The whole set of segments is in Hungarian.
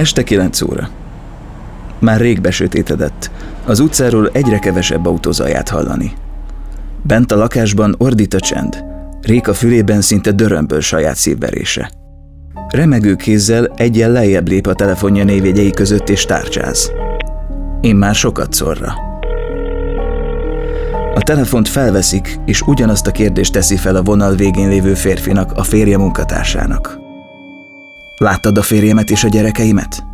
Este 9 óra. Már rég besötétedett. Az utcáról egyre kevesebb autózaját hallani. Bent a lakásban ordít a csend. Réka fülében szinte dörömböl saját szívverése. Remegő kézzel egyen lejjebb lép a telefonja névjegyei között és tárcsáz. Én már sokat szorra. A telefont felveszik, és ugyanazt a kérdést teszi fel a vonal végén lévő férfinak, a férje munkatársának. Láttad a férjemet és a gyerekeimet?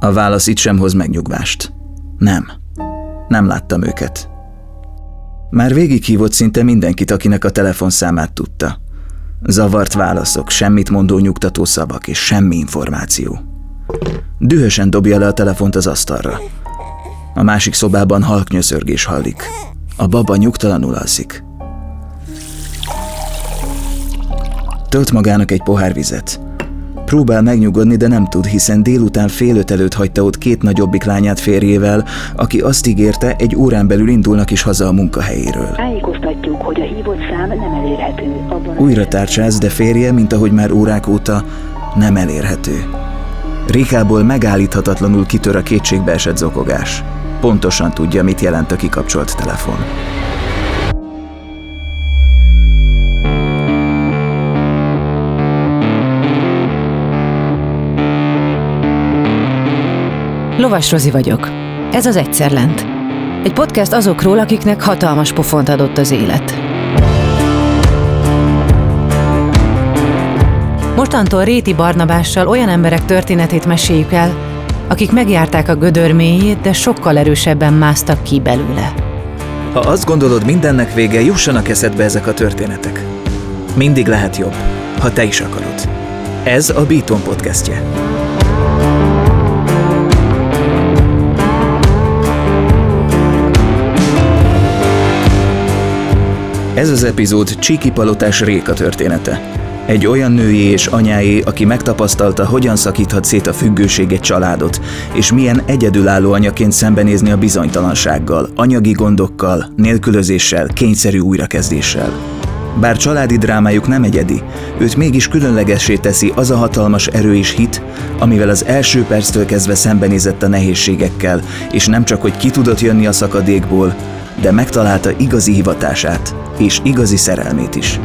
A válasz itt sem hoz megnyugvást. Nem. Nem láttam őket. Már végighívott szinte mindenkit, akinek a telefonszámát tudta. Zavart válaszok, semmit mondó nyugtató szavak és semmi információ. Dühösen dobja le a telefont az asztalra. A másik szobában halknyöszörgés hallik. A baba nyugtalanul alszik. Tölt magának egy pohár vizet. Próbál megnyugodni, de nem tud, hiszen délután fél öt előtt hagyta ott két nagyobbik lányát férjével, aki azt ígérte, egy órán belül indulnak is haza a munkahelyéről. Tájékoztatjuk, hogy a hívott szám nem elérhető. Abban Újra tárcsáz, de férje, mint ahogy már órák óta, nem elérhető. Rikából megállíthatatlanul kitör a kétségbe esett zokogás. Pontosan tudja, mit jelent a kikapcsolt telefon. Lovas Rozi vagyok. Ez az Egyszer Lent. Egy podcast azokról, akiknek hatalmas pofont adott az élet. Mostantól Réti Barnabással olyan emberek történetét meséljük el, akik megjárták a gödör mélyét, de sokkal erősebben másztak ki belőle. Ha azt gondolod, mindennek vége, jussanak eszedbe ezek a történetek. Mindig lehet jobb, ha te is akarod. Ez a Beaton podcastje. Ez az epizód Csíki Palotás Réka története. Egy olyan női és anyáé, aki megtapasztalta, hogyan szakíthat szét a függőség egy családot, és milyen egyedülálló anyaként szembenézni a bizonytalansággal, anyagi gondokkal, nélkülözéssel, kényszerű újrakezdéssel. Bár családi drámájuk nem egyedi, őt mégis különlegessé teszi az a hatalmas erő és hit, amivel az első perctől kezdve szembenézett a nehézségekkel, és nem csak, hogy ki tudott jönni a szakadékból, de megtalálta igazi hivatását és igazi szerelmét is.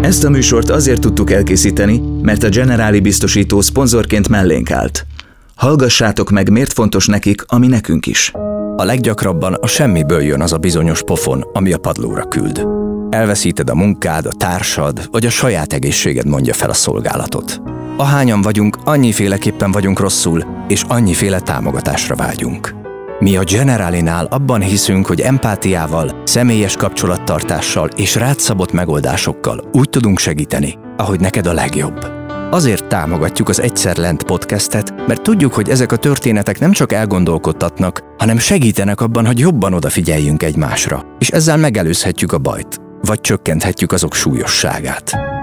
Ezt a műsort azért tudtuk elkészíteni, mert a Generáli biztosító szponzorként mellénk állt. Hallgassátok meg, miért fontos nekik, ami nekünk is. A leggyakrabban a semmiből jön az a bizonyos pofon, ami a padlóra küld. Elveszíted a munkád, a társad, vagy a saját egészséged mondja fel a szolgálatot. Ahányan vagyunk, annyiféleképpen vagyunk rosszul, és annyiféle támogatásra vágyunk. Mi a Generalinál abban hiszünk, hogy empátiával, személyes kapcsolattartással és rátszabott megoldásokkal úgy tudunk segíteni, ahogy neked a legjobb. Azért támogatjuk az Egyszer Lent podcastet, mert tudjuk, hogy ezek a történetek nem csak elgondolkodtatnak, hanem segítenek abban, hogy jobban odafigyeljünk egymásra, és ezzel megelőzhetjük a bajt, vagy csökkenthetjük azok súlyosságát.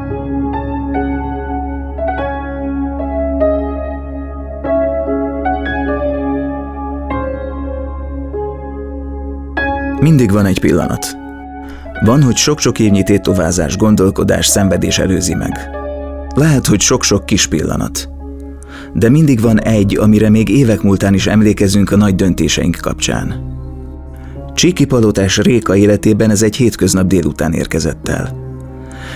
Mindig van egy pillanat. Van, hogy sok-sok évnyi tétovázás, gondolkodás, szenvedés előzi meg. Lehet, hogy sok-sok kis pillanat. De mindig van egy, amire még évek múltán is emlékezünk a nagy döntéseink kapcsán. Csíki Palotás Réka életében ez egy hétköznap délután érkezett el.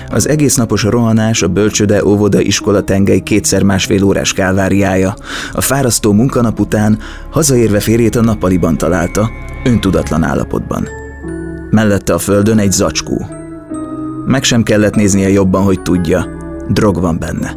Az egész napos rohanás, a bölcsöde, óvoda, iskola tengely kétszer másfél órás kálváriája, a fárasztó munkanap után hazaérve férjét a nappaliban találta, öntudatlan állapotban. Mellette a földön egy zacskó. Meg sem kellett néznie jobban, hogy tudja, drog van benne.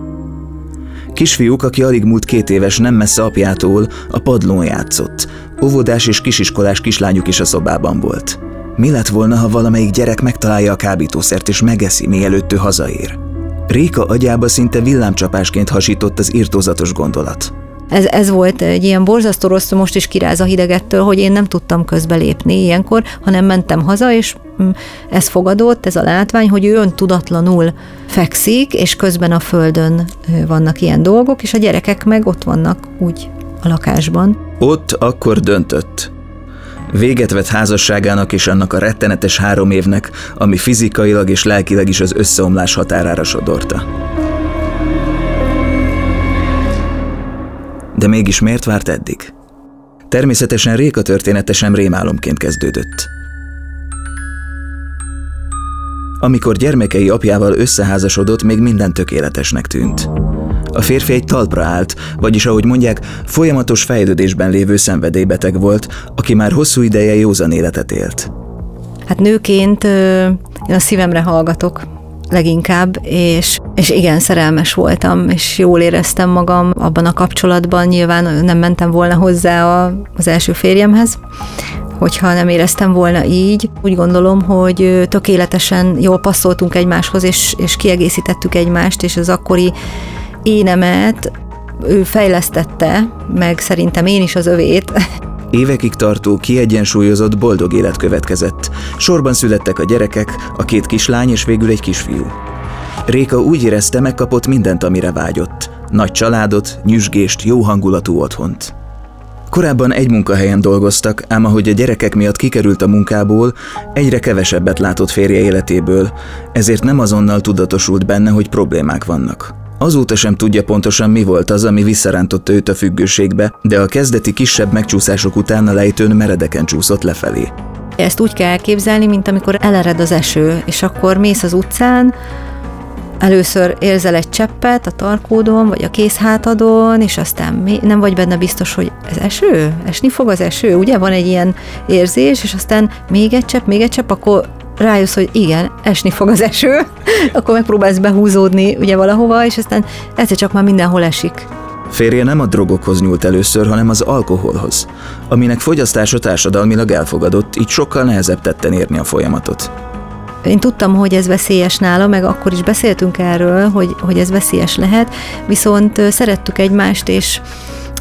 Kisfiúk, aki alig múlt két éves, nem messze apjától, a padlón játszott. Óvodás és kisiskolás kislányuk is a szobában volt. Mi lett volna, ha valamelyik gyerek megtalálja a kábítószert és megeszi, mielőtt ő hazaér? Réka agyába szinte villámcsapásként hasított az írtózatos gondolat. Ez, ez volt egy ilyen borzasztó rossz, most is kiráz a hidegettől, hogy én nem tudtam közbelépni ilyenkor, hanem mentem haza, és mm, ez fogadott, ez a látvány, hogy ő öntudatlanul fekszik, és közben a földön vannak ilyen dolgok, és a gyerekek meg ott vannak úgy a lakásban. Ott akkor döntött. Véget vett házasságának és annak a rettenetes három évnek, ami fizikailag és lelkileg is az összeomlás határára sodorta. De mégis miért várt eddig? Természetesen Réka története sem rémálomként kezdődött. Amikor gyermekei apjával összeházasodott, még minden tökéletesnek tűnt. A férfi egy talpra állt, vagyis ahogy mondják, folyamatos fejlődésben lévő szenvedélybeteg volt, aki már hosszú ideje józan életet élt. Hát nőként én a szívemre hallgatok leginkább, és, és igen, szerelmes voltam, és jól éreztem magam abban a kapcsolatban, nyilván nem mentem volna hozzá a, az első férjemhez, hogyha nem éreztem volna így. Úgy gondolom, hogy tökéletesen jól passzoltunk egymáshoz, és, és kiegészítettük egymást, és az akkori énemet ő fejlesztette, meg szerintem én is az övét. Évekig tartó, kiegyensúlyozott, boldog élet következett. Sorban születtek a gyerekek, a két kislány és végül egy kisfiú. Réka úgy érezte, megkapott mindent, amire vágyott. Nagy családot, nyüzsgést, jó hangulatú otthont. Korábban egy munkahelyen dolgoztak, ám ahogy a gyerekek miatt kikerült a munkából, egyre kevesebbet látott férje életéből, ezért nem azonnal tudatosult benne, hogy problémák vannak. Azóta sem tudja pontosan mi volt az, ami visszarántotta őt a függőségbe, de a kezdeti kisebb megcsúszások után a lejtőn meredeken csúszott lefelé. Ezt úgy kell elképzelni, mint amikor elered az eső, és akkor mész az utcán, először érzel egy cseppet a tarkódon, vagy a kézhátadon, és aztán nem vagy benne biztos, hogy ez eső? Esni fog az eső? Ugye van egy ilyen érzés, és aztán még egy csepp, még egy csepp, akkor rájössz, hogy igen, esni fog az eső, akkor megpróbálsz behúzódni ugye valahova, és aztán egyszer csak már mindenhol esik. Férje nem a drogokhoz nyúlt először, hanem az alkoholhoz, aminek fogyasztása társadalmilag elfogadott, így sokkal nehezebb tetten érni a folyamatot. Én tudtam, hogy ez veszélyes nála, meg akkor is beszéltünk erről, hogy, hogy ez veszélyes lehet, viszont szerettük egymást, és,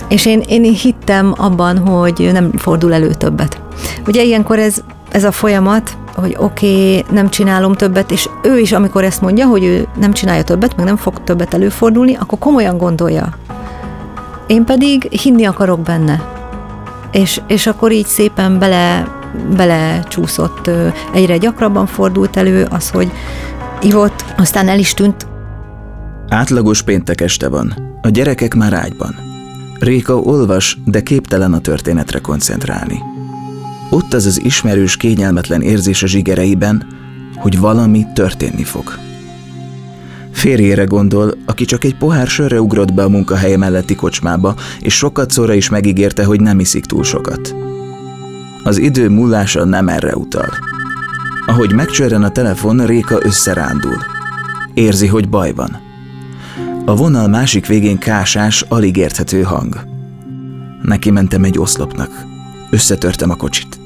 és én, én hittem abban, hogy nem fordul elő többet. Ugye ilyenkor ez, ez a folyamat, hogy oké, okay, nem csinálom többet, és ő is, amikor ezt mondja, hogy ő nem csinálja többet, meg nem fog többet előfordulni, akkor komolyan gondolja. Én pedig hinni akarok benne. És, és akkor így szépen bele, bele csúszott, egyre gyakrabban fordult elő az, hogy ivott, aztán el is tűnt. Átlagos péntek este van. A gyerekek már ágyban. Réka olvas, de képtelen a történetre koncentrálni. Ott az az ismerős, kényelmetlen érzés a zsigereiben, hogy valami történni fog. Férjére gondol, aki csak egy pohár sörre ugrott be a munkahelye melletti kocsmába, és sokat szóra is megígérte, hogy nem iszik túl sokat. Az idő múlása nem erre utal. Ahogy megcsörren a telefon, Réka összerándul. Érzi, hogy baj van. A vonal másik végén kásás, alig érthető hang. Neki mentem egy oszlopnak. Összetörtem a kocsit.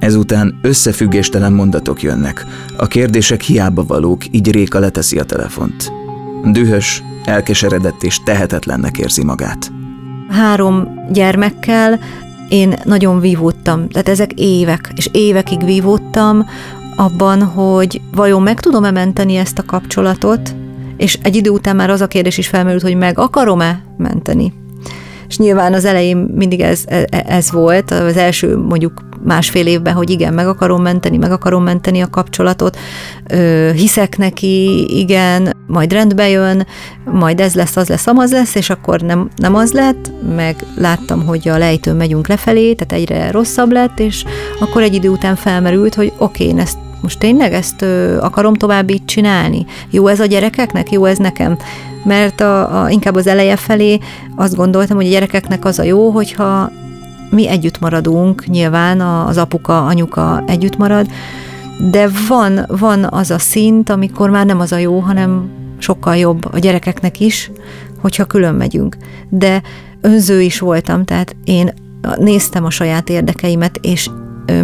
Ezután összefüggéstelen mondatok jönnek. A kérdések hiába valók, így Réka leteszi a telefont. Dühös, elkeseredett és tehetetlennek érzi magát. Három gyermekkel én nagyon vívódtam, tehát ezek évek, és évekig vívódtam abban, hogy vajon meg tudom-e menteni ezt a kapcsolatot, és egy idő után már az a kérdés is felmerült, hogy meg akarom-e menteni. És nyilván az elején mindig ez, e, ez volt, az első mondjuk másfél évben, hogy igen, meg akarom menteni, meg akarom menteni a kapcsolatot, hiszek neki, igen, majd rendbe jön, majd ez lesz, az lesz, amaz lesz, és akkor nem, nem az lett, meg láttam, hogy a lejtőn megyünk lefelé, tehát egyre rosszabb lett, és akkor egy idő után felmerült, hogy oké, én ezt most tényleg ezt ö, akarom tovább így csinálni? Jó ez a gyerekeknek? Jó ez nekem? Mert a, a, inkább az eleje felé azt gondoltam, hogy a gyerekeknek az a jó, hogyha mi együtt maradunk, nyilván az apuka, anyuka együtt marad, de van, van az a szint, amikor már nem az a jó, hanem sokkal jobb a gyerekeknek is, hogyha külön megyünk. De önző is voltam, tehát én néztem a saját érdekeimet, és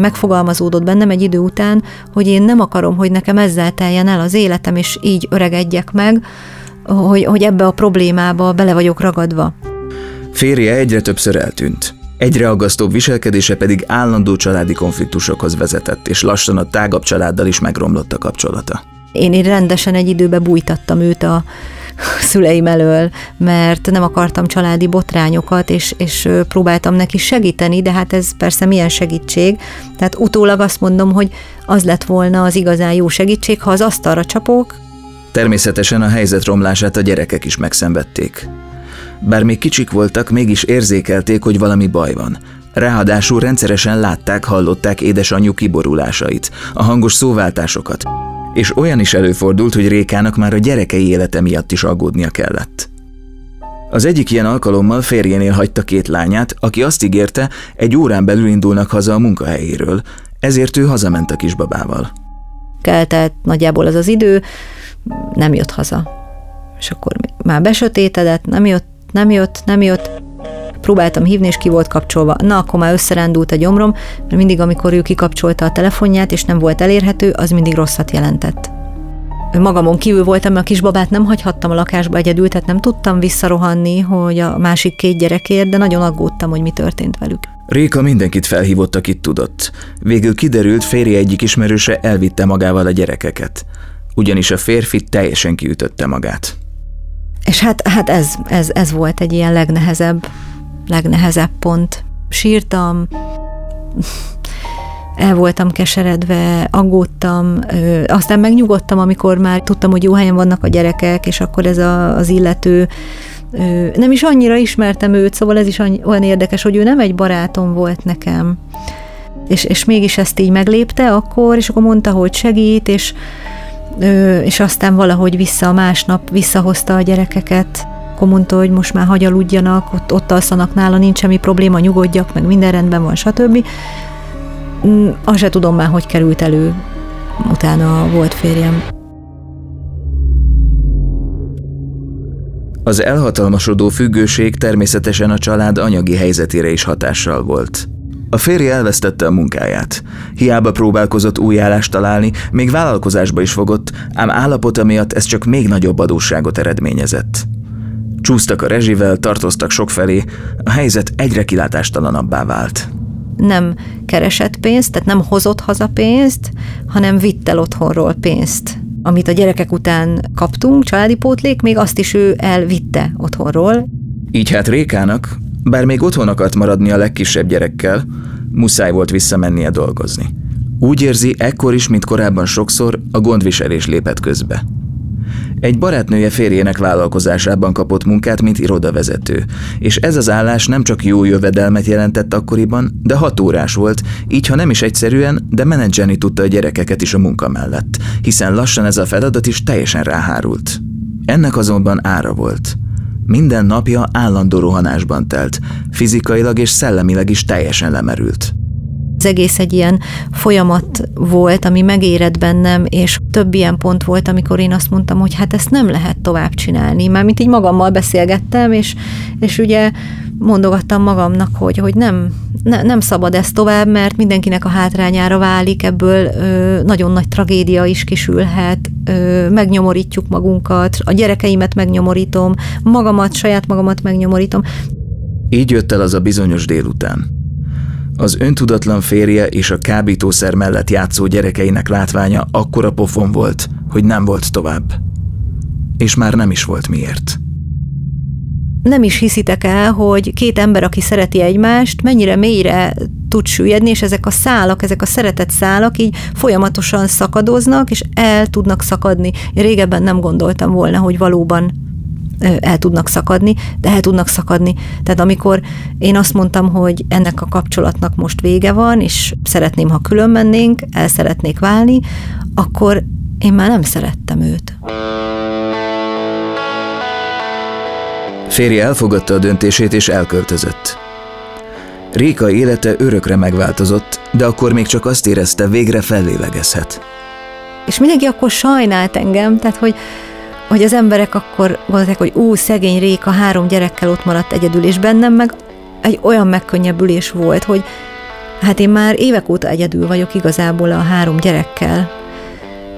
megfogalmazódott bennem egy idő után, hogy én nem akarom, hogy nekem ezzel teljen el az életem, és így öregedjek meg, hogy, hogy ebbe a problémába bele vagyok ragadva. Férje egyre többször eltűnt. Egyre aggasztóbb viselkedése pedig állandó családi konfliktusokhoz vezetett, és lassan a tágabb családdal is megromlott a kapcsolata. Én, én rendesen egy időben bújtattam őt a szüleim elől, mert nem akartam családi botrányokat, és, és próbáltam neki segíteni, de hát ez persze milyen segítség. Tehát utólag azt mondom, hogy az lett volna az igazán jó segítség, ha az asztalra csapok. Természetesen a helyzet romlását a gyerekek is megszenvedték. Bár még kicsik voltak, mégis érzékelték, hogy valami baj van. Ráadásul rendszeresen látták, hallották édesanyjuk kiborulásait, a hangos szóváltásokat, és olyan is előfordult, hogy Rékának már a gyerekei élete miatt is aggódnia kellett. Az egyik ilyen alkalommal férjénél hagyta két lányát, aki azt ígérte, egy órán belül indulnak haza a munkahelyéről, ezért ő hazament a kisbabával. Keltett nagyjából az az idő, nem jött haza. És akkor már besötétedett, nem jött, nem jött, nem jött, próbáltam hívni, és ki volt kapcsolva. Na, akkor már összerendult a gyomrom, mert mindig, amikor ő kikapcsolta a telefonját, és nem volt elérhető, az mindig rosszat jelentett. Magamon kívül voltam, mert a kisbabát nem hagyhattam a lakásba egyedül, tehát nem tudtam visszarohanni, hogy a másik két gyerekért, de nagyon aggódtam, hogy mi történt velük. Réka mindenkit felhívott, akit tudott. Végül kiderült, férje egyik ismerőse elvitte magával a gyerekeket. Ugyanis a férfi teljesen kiütötte magát. És hát, hát ez, ez, ez volt egy ilyen legnehezebb legnehezebb pont. Sírtam, el voltam keseredve, aggódtam, aztán megnyugodtam, amikor már tudtam, hogy jó helyen vannak a gyerekek, és akkor ez a, az illető nem is annyira ismertem őt, szóval ez is olyan érdekes, hogy ő nem egy barátom volt nekem. És, és mégis ezt így meglépte akkor, és akkor mondta, hogy segít, és, és aztán valahogy vissza másnap visszahozta a gyerekeket akkor mondta, hogy most már hagy aludjanak, ott, ott alszanak nála, nincs semmi probléma, nyugodjak, meg minden rendben van, stb. Mm, azt se tudom már, hogy került elő utána volt férjem. Az elhatalmasodó függőség természetesen a család anyagi helyzetére is hatással volt. A férje elvesztette a munkáját. Hiába próbálkozott új állást találni, még vállalkozásba is fogott, ám állapota miatt ez csak még nagyobb adósságot eredményezett. Csúsztak a rezsivel, tartoztak sokfelé, a helyzet egyre kilátástalanabbá vált. Nem keresett pénzt, tehát nem hozott haza pénzt, hanem vitt el otthonról pénzt. Amit a gyerekek után kaptunk, családi pótlék, még azt is ő elvitte otthonról. Így hát Rékának, bár még otthon akart maradni a legkisebb gyerekkel, muszáj volt visszamennie dolgozni. Úgy érzi, ekkor is, mint korábban sokszor, a gondviselés lépett közbe. Egy barátnője férjének vállalkozásában kapott munkát, mint irodavezető, és ez az állás nem csak jó jövedelmet jelentett akkoriban, de hat órás volt, így ha nem is egyszerűen, de menedzselni tudta a gyerekeket is a munka mellett, hiszen lassan ez a feladat is teljesen ráhárult. Ennek azonban ára volt. Minden napja állandó rohanásban telt, fizikailag és szellemileg is teljesen lemerült. Az egész egy ilyen folyamat volt, ami megérett bennem, és több ilyen pont volt, amikor én azt mondtam, hogy hát ezt nem lehet tovább csinálni. Mármint így magammal beszélgettem, és, és ugye mondogattam magamnak, hogy, hogy nem, ne, nem szabad ez tovább, mert mindenkinek a hátrányára válik, ebből ö, nagyon nagy tragédia is kisülhet, ö, megnyomorítjuk magunkat, a gyerekeimet megnyomorítom, magamat, saját magamat megnyomorítom. Így jött el az a bizonyos délután. Az öntudatlan férje és a kábítószer mellett játszó gyerekeinek látványa akkora pofon volt, hogy nem volt tovább. És már nem is volt miért. Nem is hiszitek el, hogy két ember, aki szereti egymást, mennyire mélyre tud süllyedni, és ezek a szálak, ezek a szeretett szálak így folyamatosan szakadoznak, és el tudnak szakadni. Én régebben nem gondoltam volna, hogy valóban el tudnak szakadni, de el tudnak szakadni. Tehát amikor én azt mondtam, hogy ennek a kapcsolatnak most vége van, és szeretném, ha külön mennénk, el szeretnék válni, akkor én már nem szerettem őt. Férje elfogadta a döntését és elköltözött. Réka élete örökre megváltozott, de akkor még csak azt érezte, végre fellélegezhet. És mindenki akkor sajnált engem, tehát hogy hogy az emberek akkor gondolták, hogy ú, szegény Réka három gyerekkel ott maradt egyedül, és bennem meg egy olyan megkönnyebbülés volt, hogy hát én már évek óta egyedül vagyok igazából a három gyerekkel.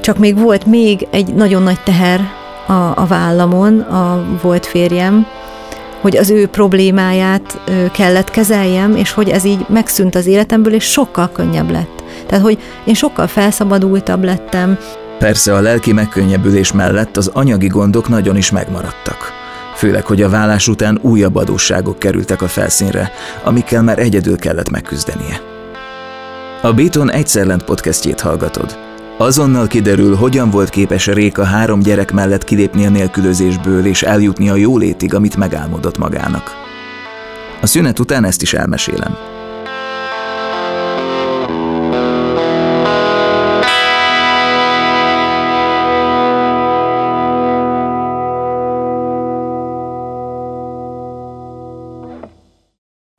Csak még volt még egy nagyon nagy teher a, a vállamon, a volt férjem, hogy az ő problémáját kellett kezeljem, és hogy ez így megszűnt az életemből, és sokkal könnyebb lett. Tehát, hogy én sokkal felszabadultabb lettem, Persze a lelki megkönnyebbülés mellett az anyagi gondok nagyon is megmaradtak. Főleg, hogy a vállás után újabb adósságok kerültek a felszínre, amikkel már egyedül kellett megküzdenie. A Béton egyszer lent podcastjét hallgatod. Azonnal kiderül, hogyan volt képes Réka három gyerek mellett kilépni a nélkülözésből és eljutni a jólétig, amit megálmodott magának. A szünet után ezt is elmesélem.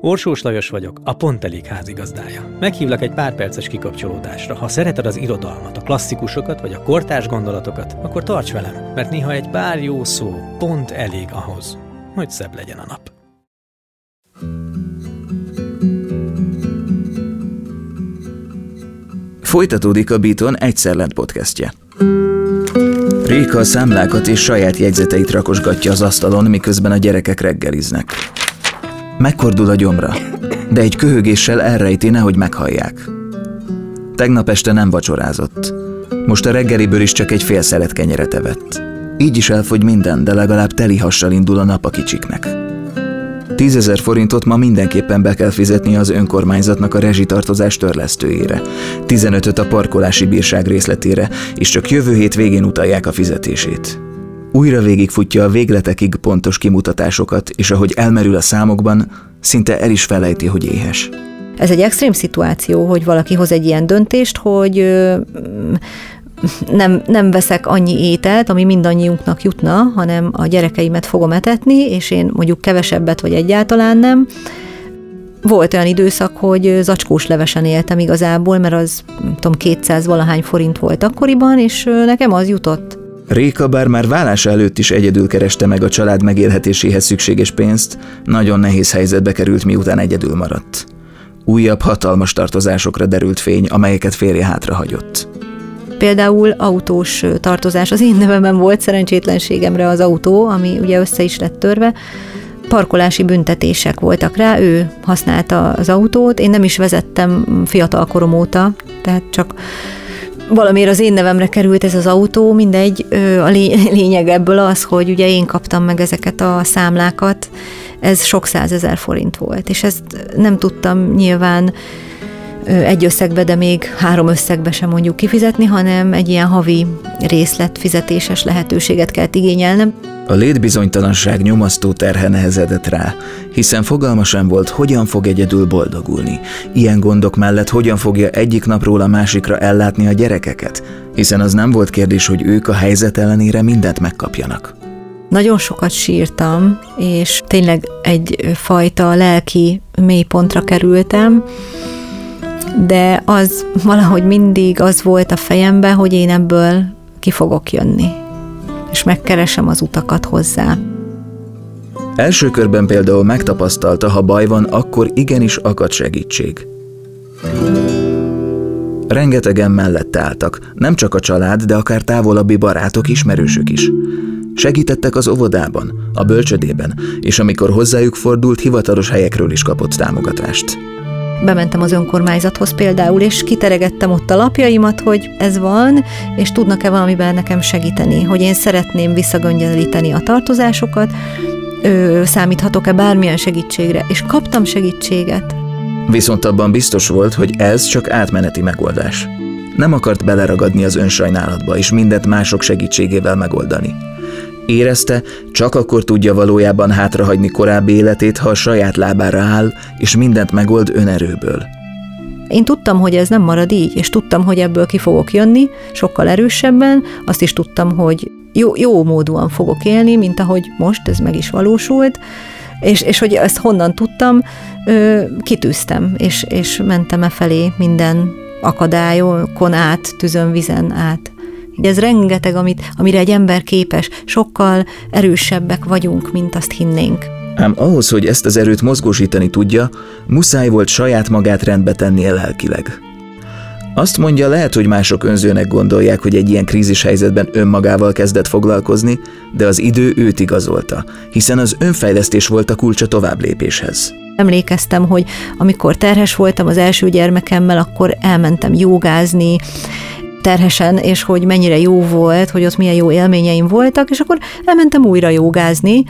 Orsós Lajos vagyok, a Pont Elég házigazdája. Meghívlak egy pár perces kikapcsolódásra. Ha szereted az irodalmat, a klasszikusokat vagy a kortárs gondolatokat, akkor tarts velem, mert néha egy pár jó szó pont elég ahhoz, hogy szebb legyen a nap. Folytatódik a Beaton egyszer lent podcastje. Réka a számlákat és saját jegyzeteit rakosgatja az asztalon, miközben a gyerekek reggeliznek. Megkordul a gyomra, de egy köhögéssel elrejti, nehogy meghallják. Tegnap este nem vacsorázott. Most a reggeliből is csak egy fél szelet kenyeret evett. Így is elfogy minden, de legalább teli hassal indul a nap a kicsiknek. Tízezer forintot ma mindenképpen be kell fizetni az önkormányzatnak a rezsitartozás törlesztőjére, 15-öt a parkolási bírság részletére, és csak jövő hét végén utalják a fizetését. Újra végigfutja a végletekig pontos kimutatásokat, és ahogy elmerül a számokban, szinte el is felejti, hogy éhes. Ez egy extrém szituáció, hogy valaki hoz egy ilyen döntést, hogy nem, nem veszek annyi ételt, ami mindannyiunknak jutna, hanem a gyerekeimet fogom etetni, és én mondjuk kevesebbet, vagy egyáltalán nem. Volt olyan időszak, hogy zacskós levesen éltem igazából, mert az, nem tudom, 200 valahány forint volt akkoriban, és nekem az jutott. Réka bár már vállása előtt is egyedül kereste meg a család megélhetéséhez szükséges pénzt, nagyon nehéz helyzetbe került, miután egyedül maradt. Újabb hatalmas tartozásokra derült fény, amelyeket férje hátrahagyott. Például autós tartozás, az én nevemben volt szerencsétlenségemre az autó, ami ugye össze is lett törve, parkolási büntetések voltak rá, ő használta az autót, én nem is vezettem fiatal korom óta, tehát csak valamiért az én nevemre került ez az autó, mindegy, a lényeg ebből az, hogy ugye én kaptam meg ezeket a számlákat, ez sok százezer forint volt, és ezt nem tudtam nyilván egy összegbe, de még három összegbe sem mondjuk kifizetni, hanem egy ilyen havi részletfizetéses lehetőséget kell igényelnem. A létbizonytalanság nyomasztó terhe nehezedett rá, hiszen fogalma sem volt, hogyan fog egyedül boldogulni. Ilyen gondok mellett hogyan fogja egyik napról a másikra ellátni a gyerekeket, hiszen az nem volt kérdés, hogy ők a helyzet ellenére mindent megkapjanak. Nagyon sokat sírtam, és tényleg egy fajta lelki mélypontra kerültem, de az valahogy mindig az volt a fejemben, hogy én ebből ki fogok jönni, és megkeresem az utakat hozzá. Első körben például megtapasztalta, ha baj van, akkor igenis akad segítség. Rengetegen mellette álltak, nem csak a család, de akár távolabbi barátok, ismerősök is. Segítettek az óvodában, a bölcsödében, és amikor hozzájuk fordult, hivatalos helyekről is kapott támogatást. Bementem az önkormányzathoz például, és kiteregettem ott a lapjaimat, hogy ez van, és tudnak-e valamiben nekem segíteni, hogy én szeretném visszagöngyelíteni a tartozásokat, ö, számíthatok-e bármilyen segítségre, és kaptam segítséget. Viszont abban biztos volt, hogy ez csak átmeneti megoldás. Nem akart beleragadni az önsajnálatba, és mindent mások segítségével megoldani. Érezte, csak akkor tudja valójában hátrahagyni korábbi életét, ha a saját lábára áll, és mindent megold önerőből. Én tudtam, hogy ez nem marad így, és tudtam, hogy ebből ki fogok jönni, sokkal erősebben, azt is tudtam, hogy jó, jó módúan fogok élni, mint ahogy most ez meg is valósult, és, és hogy ezt honnan tudtam, kitűztem, és, és mentem e felé minden akadályokon át, tüzön, vizen át. Ez rengeteg, amit, amire egy ember képes, sokkal erősebbek vagyunk, mint azt hinnénk. Ám ahhoz, hogy ezt az erőt mozgósítani tudja, muszáj volt saját magát rendbe tennie lelkileg. Azt mondja, lehet, hogy mások önzőnek gondolják, hogy egy ilyen krízis helyzetben önmagával kezdett foglalkozni, de az idő őt igazolta, hiszen az önfejlesztés volt a kulcsa tovább lépéshez. Emlékeztem, hogy amikor terhes voltam az első gyermekemmel, akkor elmentem jogázni, terhesen, és hogy mennyire jó volt, hogy ott milyen jó élményeim voltak, és akkor elmentem újra jogázni,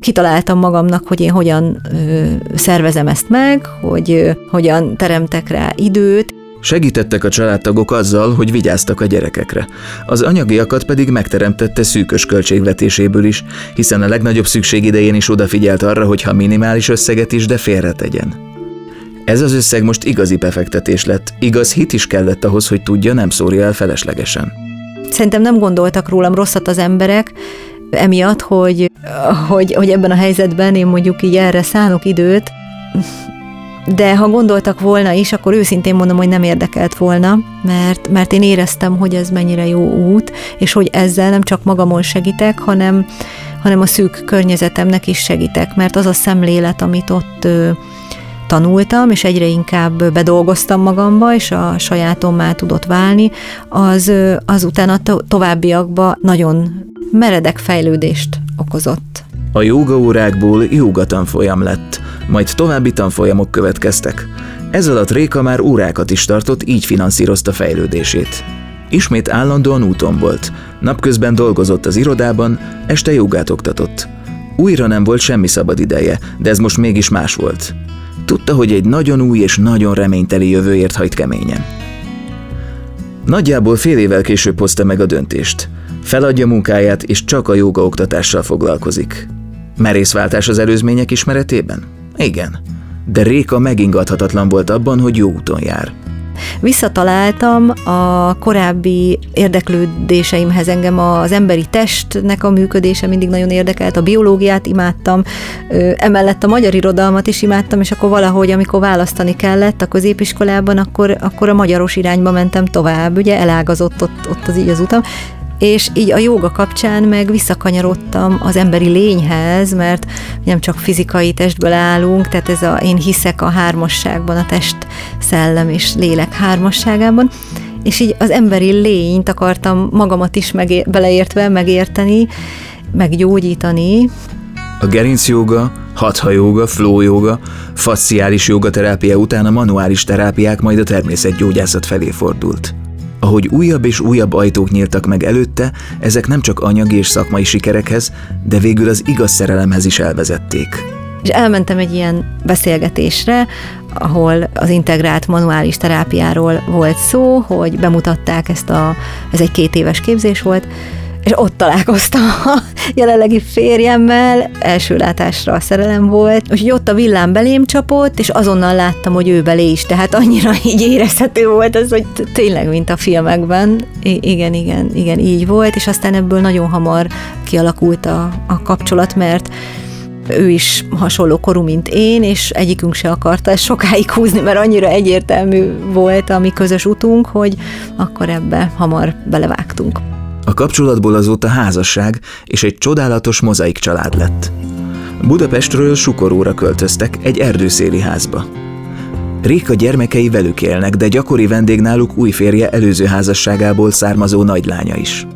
kitaláltam magamnak, hogy én hogyan ö, szervezem ezt meg, hogy ö, hogyan teremtek rá időt, Segítettek a családtagok azzal, hogy vigyáztak a gyerekekre. Az anyagiakat pedig megteremtette szűkös költségvetéséből is, hiszen a legnagyobb szükség idején is odafigyelt arra, hogy ha minimális összeget is, de félretegyen. Ez az összeg most igazi befektetés lett, igaz hit is kellett ahhoz, hogy tudja, nem szórja el feleslegesen. Szerintem nem gondoltak rólam rosszat az emberek, emiatt, hogy, hogy, hogy ebben a helyzetben én mondjuk így erre szánok időt, de ha gondoltak volna is, akkor őszintén mondom, hogy nem érdekelt volna, mert, mert én éreztem, hogy ez mennyire jó út, és hogy ezzel nem csak magamon segítek, hanem, hanem a szűk környezetemnek is segítek, mert az a szemlélet, amit ott tanultam, és egyre inkább bedolgoztam magamba, és a sajátommá tudott válni, az, az utána to- továbbiakban nagyon meredek fejlődést okozott. A jóga órákból jóga tanfolyam lett, majd további tanfolyamok következtek. Ez alatt Réka már órákat is tartott, így finanszírozta fejlődését. Ismét állandóan úton volt, napközben dolgozott az irodában, este jogát oktatott. Újra nem volt semmi szabad ideje, de ez most mégis más volt. Tudta, hogy egy nagyon új és nagyon reményteli jövőért hajt keményen. Nagyjából fél évvel később hozta meg a döntést. Feladja munkáját, és csak a joga oktatással foglalkozik. Merészváltás az előzmények ismeretében? Igen. De Réka megingathatatlan volt abban, hogy jó úton jár. Visszataláltam a korábbi érdeklődéseimhez. Engem az emberi testnek a működése mindig nagyon érdekelt, a biológiát imádtam, emellett a magyar irodalmat is imádtam, és akkor valahogy, amikor választani kellett a középiskolában, akkor, akkor a magyaros irányba mentem tovább, ugye elágazott ott, ott az így az utam, és így a jóga kapcsán meg visszakanyarodtam az emberi lényhez, mert nem csak fizikai testből állunk, tehát ez a, én hiszek a hármasságban, a test, szellem és lélek hármasságában, és így az emberi lényt akartam magamat is megé- beleértve megérteni, meggyógyítani. A gerinc joga, hatha joga, flow joga, fasciális jogaterápia után a manuális terápiák majd a természetgyógyászat felé fordult. Ahogy újabb és újabb ajtók nyíltak meg előtte, ezek nem csak anyagi és szakmai sikerekhez, de végül az igaz szerelemhez is elvezették. És elmentem egy ilyen beszélgetésre, ahol az integrált manuális terápiáról volt szó, hogy bemutatták ezt a, ez egy két éves képzés volt, és ott találkoztam a jelenlegi férjemmel, első látásra a szerelem volt, úgyhogy ott a villám belém csapott, és azonnal láttam, hogy ő belé is, tehát annyira így érezhető volt az, hogy tényleg, mint a filmekben. I- igen, igen, igen, így volt, és aztán ebből nagyon hamar kialakult a, a kapcsolat, mert ő is hasonló korú, mint én, és egyikünk se akarta ezt sokáig húzni, mert annyira egyértelmű volt a mi közös utunk, hogy akkor ebbe hamar belevágtunk. A kapcsolatból azóta házasság és egy csodálatos mozaik család lett. Budapestről Sukoróra költöztek egy erdőszéli házba. Réka gyermekei velük élnek, de gyakori vendég náluk új férje előző házasságából származó nagylánya is.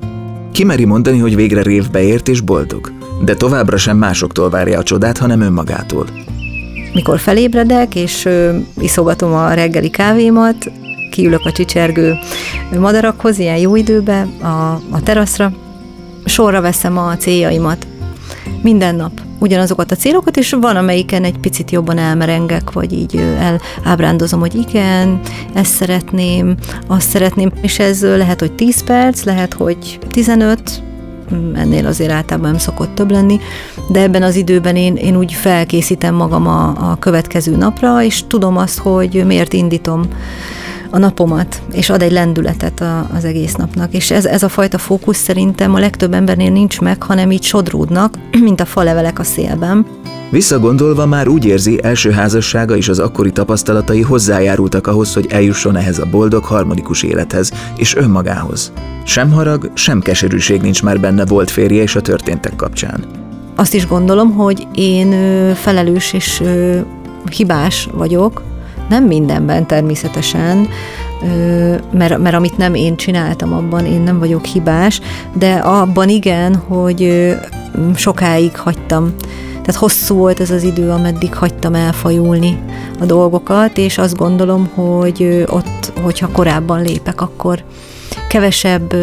Kimeri mondani, hogy végre révbe ért és boldog, de továbbra sem másoktól várja a csodát, hanem önmagától. Mikor felébredek, és iszogatom a reggeli kávémat, kiülök a csicsergő madarakhoz, ilyen jó időbe, a, a teraszra, sorra veszem a céljaimat. Minden nap ugyanazokat a célokat, és van, amelyiken egy picit jobban elmerengek, vagy így elábrándozom, hogy igen, ezt szeretném, azt szeretném, és ez lehet, hogy 10 perc, lehet, hogy 15, ennél azért általában nem szokott több lenni, de ebben az időben én, én úgy felkészítem magam a, a következő napra, és tudom azt, hogy miért indítom a napomat, és ad egy lendületet a, az egész napnak. És ez, ez a fajta fókusz szerintem a legtöbb embernél nincs meg, hanem így sodródnak, mint a falevelek a szélben. Visszagondolva már úgy érzi, első házassága és az akkori tapasztalatai hozzájárultak ahhoz, hogy eljusson ehhez a boldog, harmonikus élethez és önmagához. Sem harag, sem keserűség nincs már benne volt férje és a történtek kapcsán. azt is gondolom, hogy én felelős és hibás vagyok, nem mindenben természetesen, mert, mert amit nem én csináltam, abban én nem vagyok hibás, de abban igen, hogy sokáig hagytam. Tehát hosszú volt ez az idő, ameddig hagytam elfajulni a dolgokat, és azt gondolom, hogy ott, hogyha korábban lépek, akkor kevesebb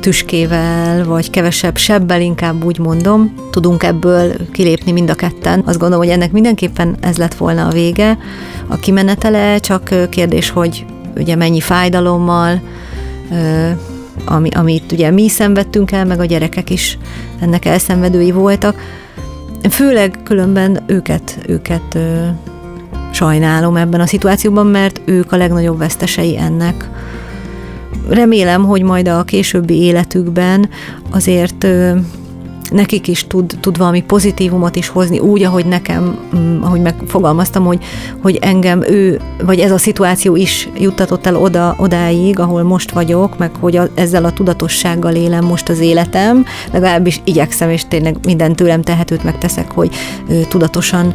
tüskével, vagy kevesebb sebbel, inkább úgy mondom, tudunk ebből kilépni mind a ketten. Azt gondolom, hogy ennek mindenképpen ez lett volna a vége. A kimenetele csak kérdés, hogy ugye mennyi fájdalommal, ami, amit ugye mi szenvedtünk el, meg a gyerekek is ennek elszenvedői voltak. Főleg különben őket, őket ö, sajnálom ebben a szituációban, mert ők a legnagyobb vesztesei ennek. Remélem, hogy majd a későbbi életükben azért ö, nekik is tud, tud valami pozitívumot is hozni, úgy, ahogy nekem, mm, ahogy megfogalmaztam, hogy, hogy engem ő, vagy ez a szituáció is juttatott el oda, odáig, ahol most vagyok, meg hogy a, ezzel a tudatossággal élem most az életem, legalábbis igyekszem, és tényleg minden tőlem tehetőt megteszek, hogy ö, tudatosan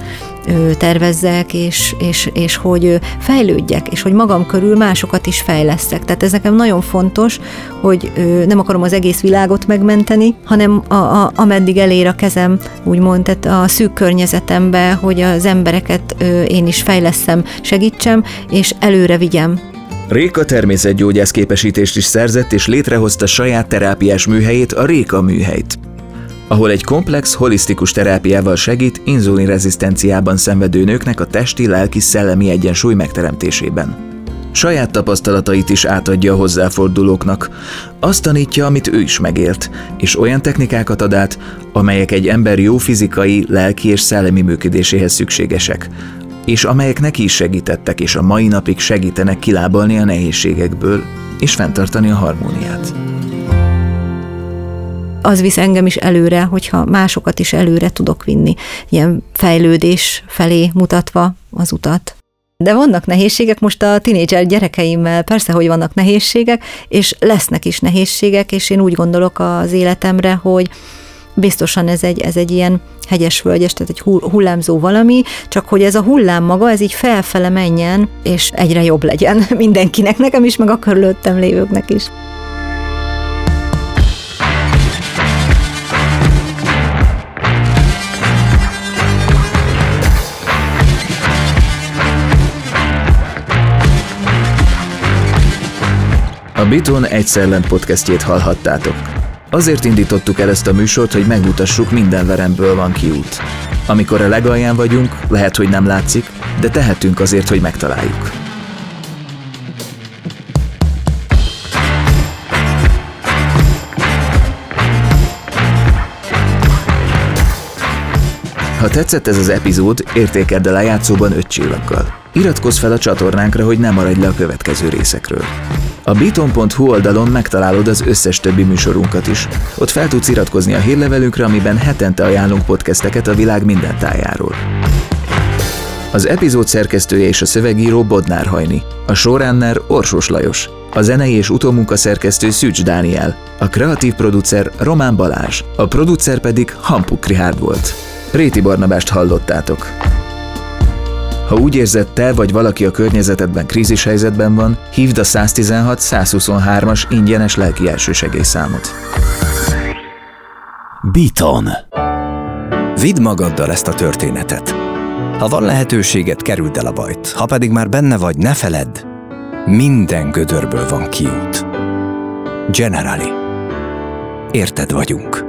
tervezzek, és, és, és hogy fejlődjek, és hogy magam körül másokat is fejleszek. Tehát ez nekem nagyon fontos, hogy nem akarom az egész világot megmenteni, hanem a, a, ameddig elér a kezem, úgymond, tehát a szűk környezetembe, hogy az embereket én is fejleszem, segítsem, és előre vigyem. Réka természetgyógyász képesítést is szerzett, és létrehozta saját terápiás műhelyét, a Réka műhelyt ahol egy komplex, holisztikus terápiával segít inzulinrezisztenciában szenvedő nőknek a testi, lelki, szellemi egyensúly megteremtésében. Saját tapasztalatait is átadja a hozzáfordulóknak. Azt tanítja, amit ő is megélt, és olyan technikákat ad át, amelyek egy ember jó fizikai, lelki és szellemi működéséhez szükségesek, és amelyek neki is segítettek, és a mai napig segítenek kilábalni a nehézségekből, és fenntartani a harmóniát az visz engem is előre, hogyha másokat is előre tudok vinni, ilyen fejlődés felé mutatva az utat. De vannak nehézségek, most a tinédzser gyerekeimmel persze, hogy vannak nehézségek, és lesznek is nehézségek, és én úgy gondolok az életemre, hogy biztosan ez egy, ez egy ilyen hegyes völgyes, tehát egy hullámzó valami, csak hogy ez a hullám maga, ez így felfele menjen, és egyre jobb legyen mindenkinek, nekem is, meg a körülöttem lévőknek is. A Biton Egyszer Lent podcastjét hallhattátok. Azért indítottuk el ezt a műsort, hogy megmutassuk, minden veremből van kiút. Amikor a legalján vagyunk, lehet, hogy nem látszik, de tehetünk azért, hogy megtaláljuk. Ha tetszett ez az epizód, értékeld a lejátszóban 5 csillaggal. Iratkozz fel a csatornánkra, hogy ne maradj le a következő részekről. A beaton.hu oldalon megtalálod az összes többi műsorunkat is. Ott fel tudsz iratkozni a hírlevelünkre, amiben hetente ajánlunk podcasteket a világ minden tájáról. Az epizód szerkesztője és a szövegíró Bodnár Hajni, a showrunner Orsós Lajos, a zenei és utómunka szerkesztő Szűcs Dániel, a kreatív producer Román Balázs, a producer pedig Hampuk Rihárd volt. Réti Barnabást hallottátok. Ha úgy érzed te vagy valaki a környezetedben krízis helyzetben van, hívd a 116-123-as ingyenes lelki elsősegélyszámot. Beaton. Vidd magaddal ezt a történetet. Ha van lehetőséget, kerüld el a bajt. Ha pedig már benne vagy, ne feledd, minden gödörből van kiút. Generali. Érted vagyunk.